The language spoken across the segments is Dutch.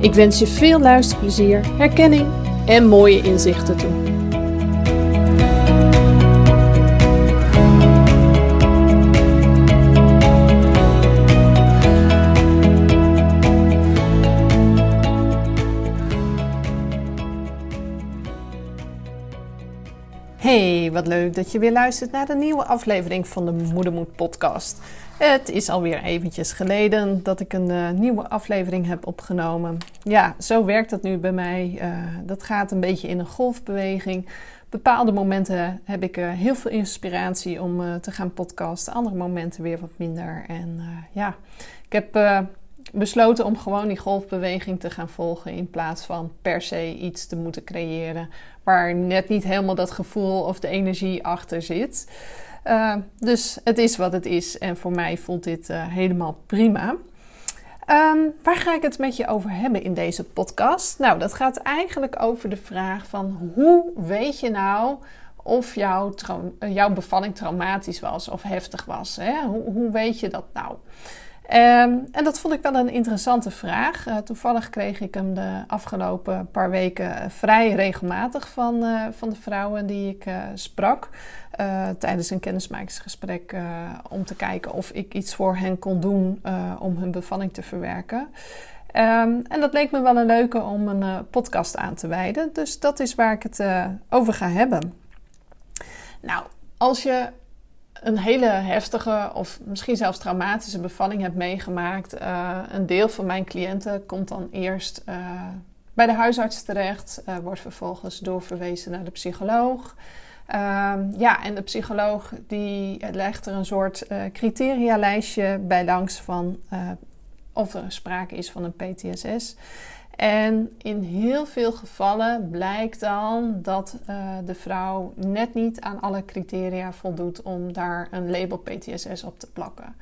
Ik wens je veel luisterplezier, herkenning en mooie inzichten toe. Hey, wat leuk dat je weer luistert naar de nieuwe aflevering van de Moedermoed podcast. Het is alweer eventjes geleden dat ik een uh, nieuwe aflevering heb opgenomen. Ja, zo werkt het nu bij mij. Uh, dat gaat een beetje in een golfbeweging. Bepaalde momenten heb ik uh, heel veel inspiratie om te gaan podcasten. Andere momenten weer wat minder. En ja, ik heb besloten om gewoon die golfbeweging te gaan volgen in plaats van per se iets te moeten creëren waar net niet helemaal dat gevoel of de energie achter zit. Uh, dus het is wat het is en voor mij voelt dit uh, helemaal prima. Um, waar ga ik het met je over hebben in deze podcast? Nou, dat gaat eigenlijk over de vraag van hoe weet je nou of jouw, jouw bevalling traumatisch was of heftig was? Hè? Hoe, hoe weet je dat nou? Um, en dat vond ik wel een interessante vraag. Uh, toevallig kreeg ik hem de afgelopen paar weken vrij regelmatig van, uh, van de vrouwen die ik sprak. tijdens een kennismakingsgesprek om te kijken of ik iets voor hen kon doen om hun bevalling te verwerken. Um, en dat leek me wel een leuke om een podcast aan te wijden. Dus dat is waar ik het over ga hebben. Nou, als je een hele heftige of misschien zelfs traumatische bevalling hebt meegemaakt. Uh, een deel van mijn cliënten komt dan eerst uh, bij de huisarts terecht, uh, wordt vervolgens doorverwezen naar de psycholoog. Ehm, ja, en de psycholoog die legt er een soort criteria-lijstje bij langs van of er sprake is van een PTSS. En in heel veel gevallen blijkt dan dat uh, de vrouw net niet aan alle criteria voldoet om daar een label PTSS op te plakken.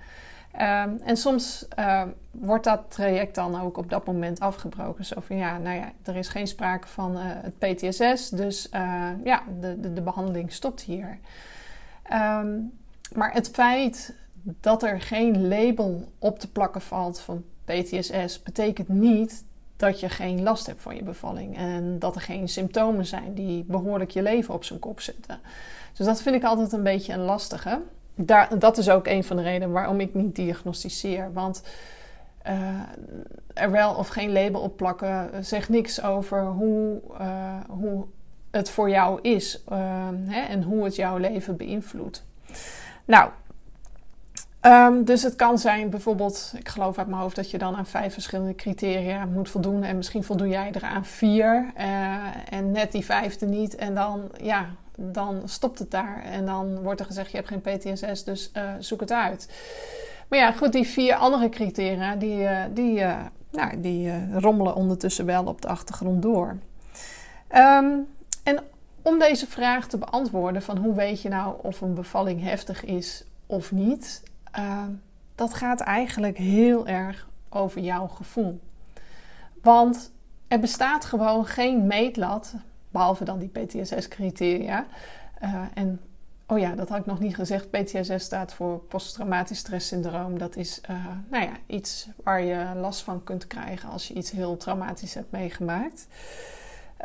Um, en soms uh, wordt dat traject dan ook op dat moment afgebroken. Zo van ja, nou ja, er is geen sprake van uh, het PTSS, dus ja, de, de, de, behandeling stopt hier. Um, maar het feit dat er geen label op te plakken valt van PTSS, betekent niet dat je geen last hebt van je bevalling. En dat er geen symptomen zijn die behoorlijk je leven op zijn kop zetten. Dus dat vind ik altijd een beetje een lastige. Daar, dat is ook een van de redenen waarom ik niet diagnosticeer. Want uh, er wel of geen label op plakken zegt niks over hoe, uh, hoe het voor jou is uh, hè, en hoe het jouw leven beïnvloedt. Nou, Um, dus het kan zijn bijvoorbeeld, ik geloof uit mijn hoofd dat je dan aan vijf verschillende criteria moet voldoen. En misschien voldoe jij er aan vier uh, en net die vijfde niet. En dan, ja, dan stopt het daar. En dan wordt er gezegd, je hebt geen PTSS, dus uh, zoek het uit. Maar ja, goed, die vier andere criteria, die, uh, die, nou, die rommelen ondertussen wel op de achtergrond door. Um, en om deze vraag te beantwoorden van hoe weet je nou of een bevalling heftig is of niet, uh, dat gaat eigenlijk heel erg over jouw gevoel. Want er bestaat gewoon geen meetlat, behalve dan die PTSS-criteria. Eh, en oh ja, dat had ik nog niet gezegd. PTSS staat voor posttraumatisch stresssyndroom. Dat is uh, nou ja, iets waar je last van kunt krijgen als je iets heel traumatisch hebt meegemaakt.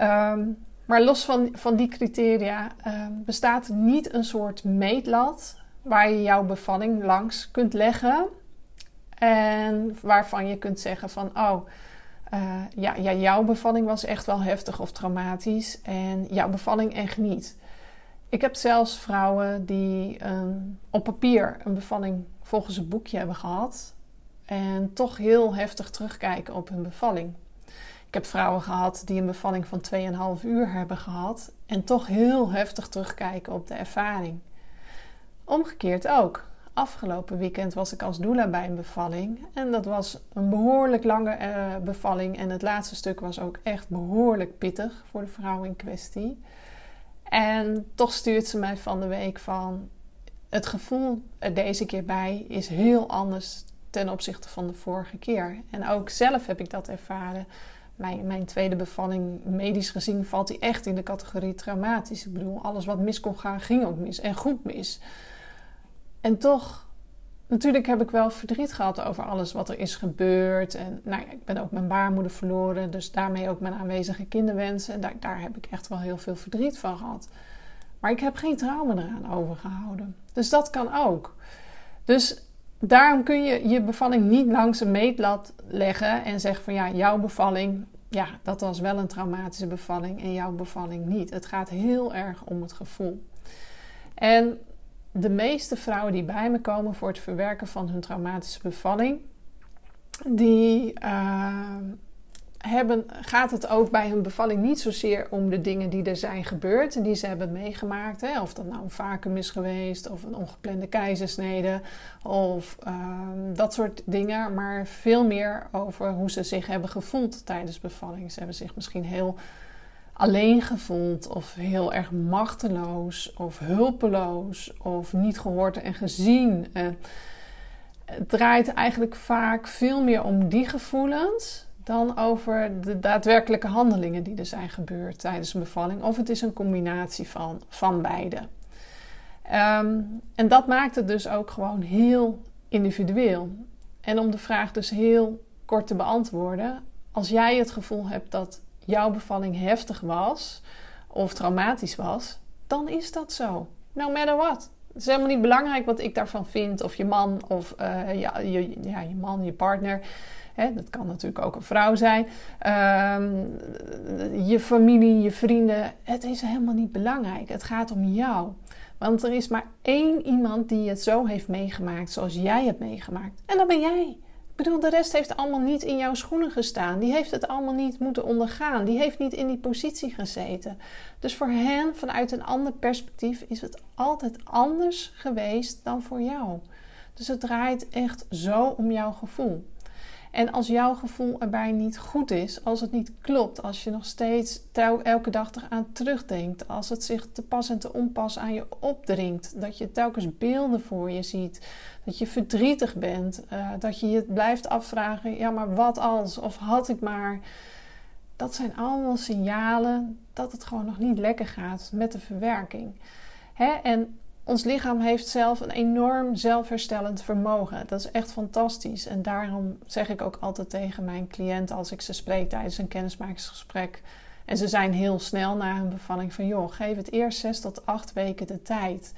Um, maar los van, van die criteria uh, bestaat niet een soort meetlat waar je jouw bevalling langs kunt leggen. En waarvan je kunt zeggen van, oh, Uh, ja, ja, jouw bevalling was echt wel heftig of traumatisch en jouw bevalling echt niet. Ik heb zelfs vrouwen die op papier een bevalling volgens een boekje hebben gehad en toch heel heftig terugkijken op hun bevalling. Ik heb vrouwen gehad die een bevalling van 2,5 uur hebben gehad en toch heel heftig terugkijken op de ervaring. Omgekeerd ook. Afgelopen weekend was ik als doula bij een bevalling en dat was een behoorlijk lange uh, bevalling en het laatste stuk was ook echt behoorlijk pittig voor de vrouw in kwestie. En toch stuurt ze mij van de week van het gevoel er deze keer bij is heel anders ten opzichte van de vorige keer. En ook zelf heb ik dat ervaren. Mijn, mijn tweede bevalling, medisch gezien, valt die echt in de categorie traumatisch. Ik bedoel, alles wat mis kon gaan, ging ook mis en goed mis. En toch, natuurlijk heb ik wel verdriet gehad over alles wat er is gebeurd. En nou ja, ik ben ook mijn baarmoeder verloren, dus daarmee ook mijn aanwezige kinderwensen. En daar, daar heb ik echt wel heel veel verdriet van gehad. Maar ik heb geen trauma eraan overgehouden. Dus dat kan ook. Dus daarom kun je je bevalling niet langs een meetlat leggen en zeggen van ja, jouw bevalling, ja, dat was wel een traumatische bevalling en jouw bevalling niet. Het gaat heel erg om het gevoel. En de meeste vrouwen die bij me komen voor het verwerken van hun traumatische bevalling, die uh, hebben, gaat het ook bij hun bevalling niet zozeer om de dingen die er zijn gebeurd en die ze hebben meegemaakt. Hè? Of dat nou een vacuüm is geweest, of een ongeplande keizersnede, of ehm, dat soort dingen. Maar veel meer over hoe ze zich hebben gevoeld tijdens bevalling. Ze hebben zich misschien heel alleen gevoeld, of heel erg machteloos, of hulpeloos, of niet gehoord en gezien. het draait eigenlijk vaak veel meer om die gevoelens dan over de daadwerkelijke handelingen die er zijn gebeurd tijdens een bevalling. Of het is een combinatie van, van beide. Ehm, en dat maakt het dus ook gewoon heel individueel. En om de vraag dus heel kort te beantwoorden: als jij het gevoel hebt dat jouw bevalling heftig was of traumatisch was, dan is dat zo. No matter what. Het is helemaal niet belangrijk wat ik daarvan vind, of je man of uh, ja, je, ja, je man, je partner. Hè, dat kan natuurlijk ook een vrouw zijn. Ehm, je familie, je vrienden. Het is helemaal niet belangrijk. Het gaat om jou. Want er is maar één iemand die het zo heeft meegemaakt zoals jij het meegemaakt. En dat ben jij. Ik bedoel, de rest heeft allemaal niet in jouw schoenen gestaan. Die heeft het allemaal niet moeten ondergaan. Die heeft niet in die positie gezeten. Dus voor hen, vanuit een ander perspectief, is het altijd anders geweest dan voor jou. Dus het draait echt zo om jouw gevoel. En als jouw gevoel erbij niet goed is, als het niet klopt, als je nog steeds elke dag eraan terugdenkt, als het zich te pas en te onpas aan je opdringt, dat je telkens beelden voor je ziet, dat je verdrietig bent, uh, dat je je blijft afvragen, ja maar wat als, of had ik maar. Dat zijn allemaal signalen dat het gewoon nog niet lekker gaat met de verwerking. Hè? En ons lichaam heeft zelf een enorm zelfherstellend vermogen. Dat is echt fantastisch. En daarom zeg ik ook altijd tegen mijn cliënten als ik ze spreek tijdens een kennismakingsgesprek. En ze zijn heel snel na hun bevalling van joh, geef het eerst zes tot acht weken de tijd.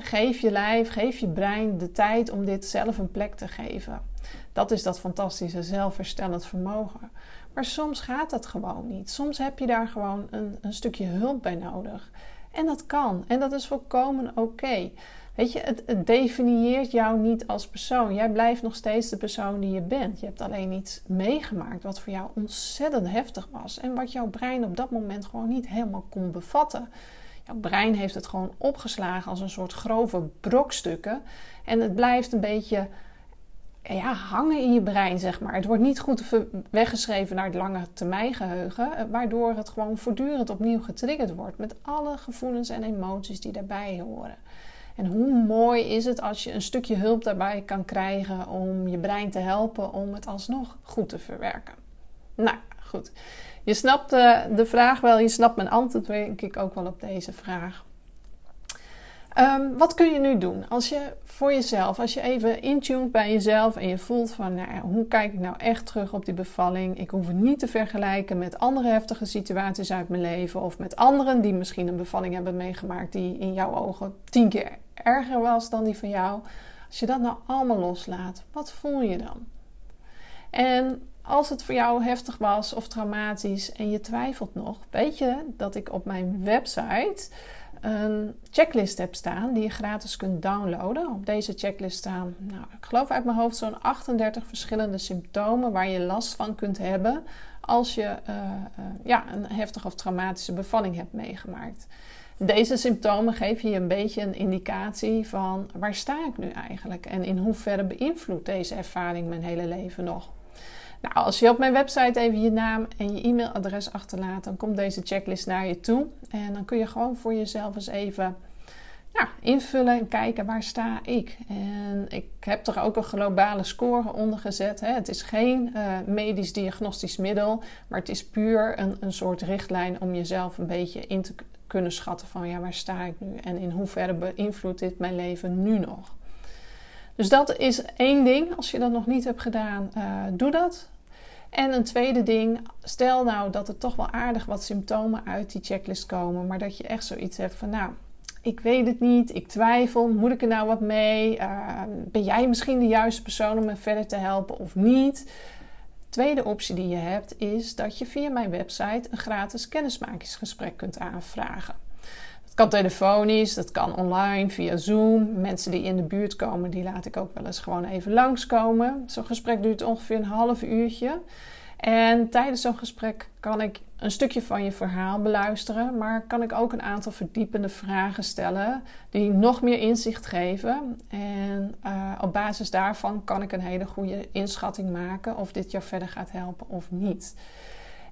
geef je lijf, geef je brein de tijd om dit zelf een plek te geven. Dat is dat fantastische zelfherstellend vermogen. Maar soms gaat dat gewoon niet. Soms heb je daar gewoon een, een stukje hulp bij nodig. En dat kan. En dat is volkomen oké. Weet je, het, definieert jou niet als persoon. Jij blijft nog steeds de persoon die je bent. Je hebt alleen iets meegemaakt wat voor jou ontzettend heftig was. En wat jouw brein op dat moment gewoon niet helemaal kon bevatten. Jouw brein heeft het gewoon opgeslagen als een soort grove brokstukken. En het blijft een beetje ja, hangen in je brein, zeg maar. Het wordt niet goed weggeschreven naar het lange termijn geheugen, eh, waardoor het gewoon voortdurend opnieuw getriggerd wordt met alle gevoelens en emoties die daarbij horen. En hoe mooi is het als je een stukje hulp daarbij kan krijgen om je brein te helpen om het alsnog goed te verwerken. Nou, goed. Je snapt de, eh, de vraag wel, je snapt mijn antwoord denk ik ook wel op deze vraag. Ehm, wat kun je nu doen? Als je voor jezelf, als je even intuned bij jezelf en je voelt van, nou, hoe kijk ik nou echt terug op die bevalling? Ik hoef het niet te vergelijken met andere heftige situaties uit mijn leven of met anderen die misschien een bevalling hebben meegemaakt die in jouw ogen tien keer erger was dan die van jou. Als je dat nou allemaal loslaat, wat voel je dan? En als het voor jou heftig was of traumatisch en je twijfelt nog, weet je dat ik op mijn website een checklist heb staan die je gratis kunt downloaden. Op deze checklist staan, nou, ik geloof uit mijn hoofd, zo'n 38 verschillende symptomen waar je last van kunt hebben als je uh, uh, ja, een heftige of traumatische bevalling hebt meegemaakt. Deze symptomen geven je een beetje een indicatie van waar sta ik nu eigenlijk en in hoeverre beïnvloedt deze ervaring mijn hele leven nog. Nou, als je op mijn website even je naam en je e-mailadres achterlaat, dan komt deze checklist naar je toe. En dan kun je gewoon voor jezelf eens even invullen en kijken waar sta ik. En ik heb er ook een globale score onder gezet. Hè. Het is geen uh, medisch diagnostisch middel, maar het is puur een, een soort richtlijn om jezelf een beetje in te kunnen schatten van ja, waar sta ik nu en in hoeverre beïnvloedt dit mijn leven nu nog. Dus dat is één ding. Als je dat nog niet hebt gedaan, uh, doe dat. En een tweede ding, stel nou dat er toch wel aardig wat symptomen uit die checklist komen, maar dat je echt zoiets hebt van, nou, ik weet het niet, ik twijfel, moet ik er nou wat mee? Uh, ben jij misschien de juiste persoon om me verder te helpen of niet? Tweede optie die je hebt is dat je via mijn website een gratis kennismakingsgesprek kunt aanvragen. Dat kan telefonisch, dat kan online via Zoom. Mensen die in de buurt komen, die laat ik ook wel eens gewoon even langskomen. Zo'n gesprek duurt ongeveer een half uurtje. En tijdens zo'n gesprek kan ik een stukje van je verhaal beluisteren, maar kan ik ook een aantal verdiepende vragen stellen die nog meer inzicht geven. En uh, op basis daarvan kan ik een hele goede inschatting maken of dit jou verder gaat helpen of niet.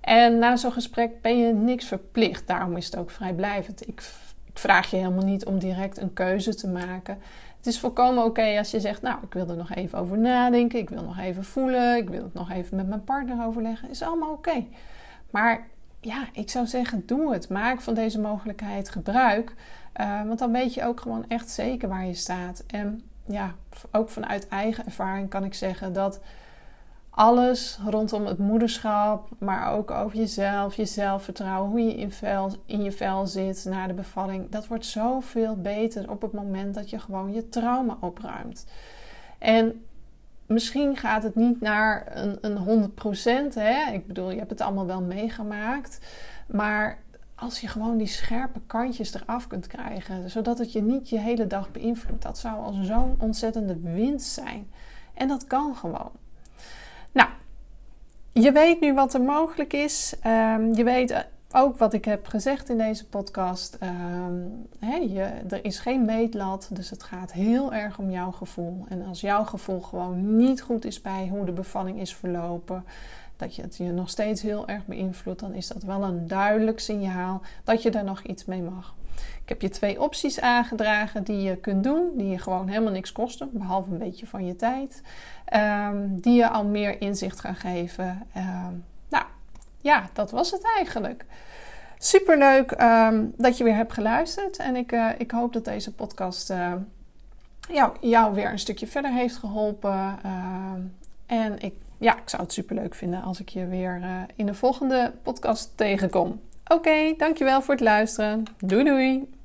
En na zo'n gesprek ben je niks verplicht. Daarom is het ook vrijblijvend. Ik vraag je helemaal niet om direct een keuze te maken. Het is volkomen oké als je zegt, nou, ik wil er nog even over nadenken, ik wil nog even voelen, ik wil het nog even met mijn partner overleggen. Is allemaal oké. Maar ja, ik zou zeggen, doe het. Maak van deze mogelijkheid gebruik. Uh, want dan weet je ook gewoon echt zeker waar je staat. En ja, ook vanuit eigen ervaring kan ik zeggen dat alles rondom het moederschap, maar ook over jezelf, je zelfvertrouwen, hoe je in, vel, in je vel zit na de bevalling, dat wordt zoveel beter op het moment dat je gewoon je trauma opruimt. En misschien gaat het niet naar een, een 100%. Hè? Ik bedoel, je hebt het allemaal wel meegemaakt. Maar als je gewoon die scherpe kantjes eraf kunt krijgen, zodat het je niet je hele dag beïnvloedt, dat zou al zo'n ontzettende winst zijn. En dat kan gewoon. Je weet nu wat er mogelijk is. Um, je weet ook wat ik heb gezegd in deze podcast. Um, je, er is geen meetlat, dus het gaat heel erg om jouw gevoel. En als jouw gevoel gewoon niet goed is bij hoe de bevalling is verlopen, dat je het je nog steeds heel erg beïnvloedt, dan is dat wel een duidelijk signaal dat je daar nog iets mee mag. Ik heb je twee opties aangedragen die je kunt doen, die je gewoon helemaal niks kosten, behalve een beetje van je tijd, um, die je al meer inzicht gaan geven. Um, nou, ja, dat was het eigenlijk. Superleuk um, dat je weer hebt geluisterd en ik, uh, ik hoop dat deze podcast uh, jou, jou weer een stukje verder heeft geholpen. en ik, ja, ik zou het superleuk vinden als ik je weer uh, in de volgende podcast tegenkom. Oké, dankjewel voor het luisteren. Doei doei!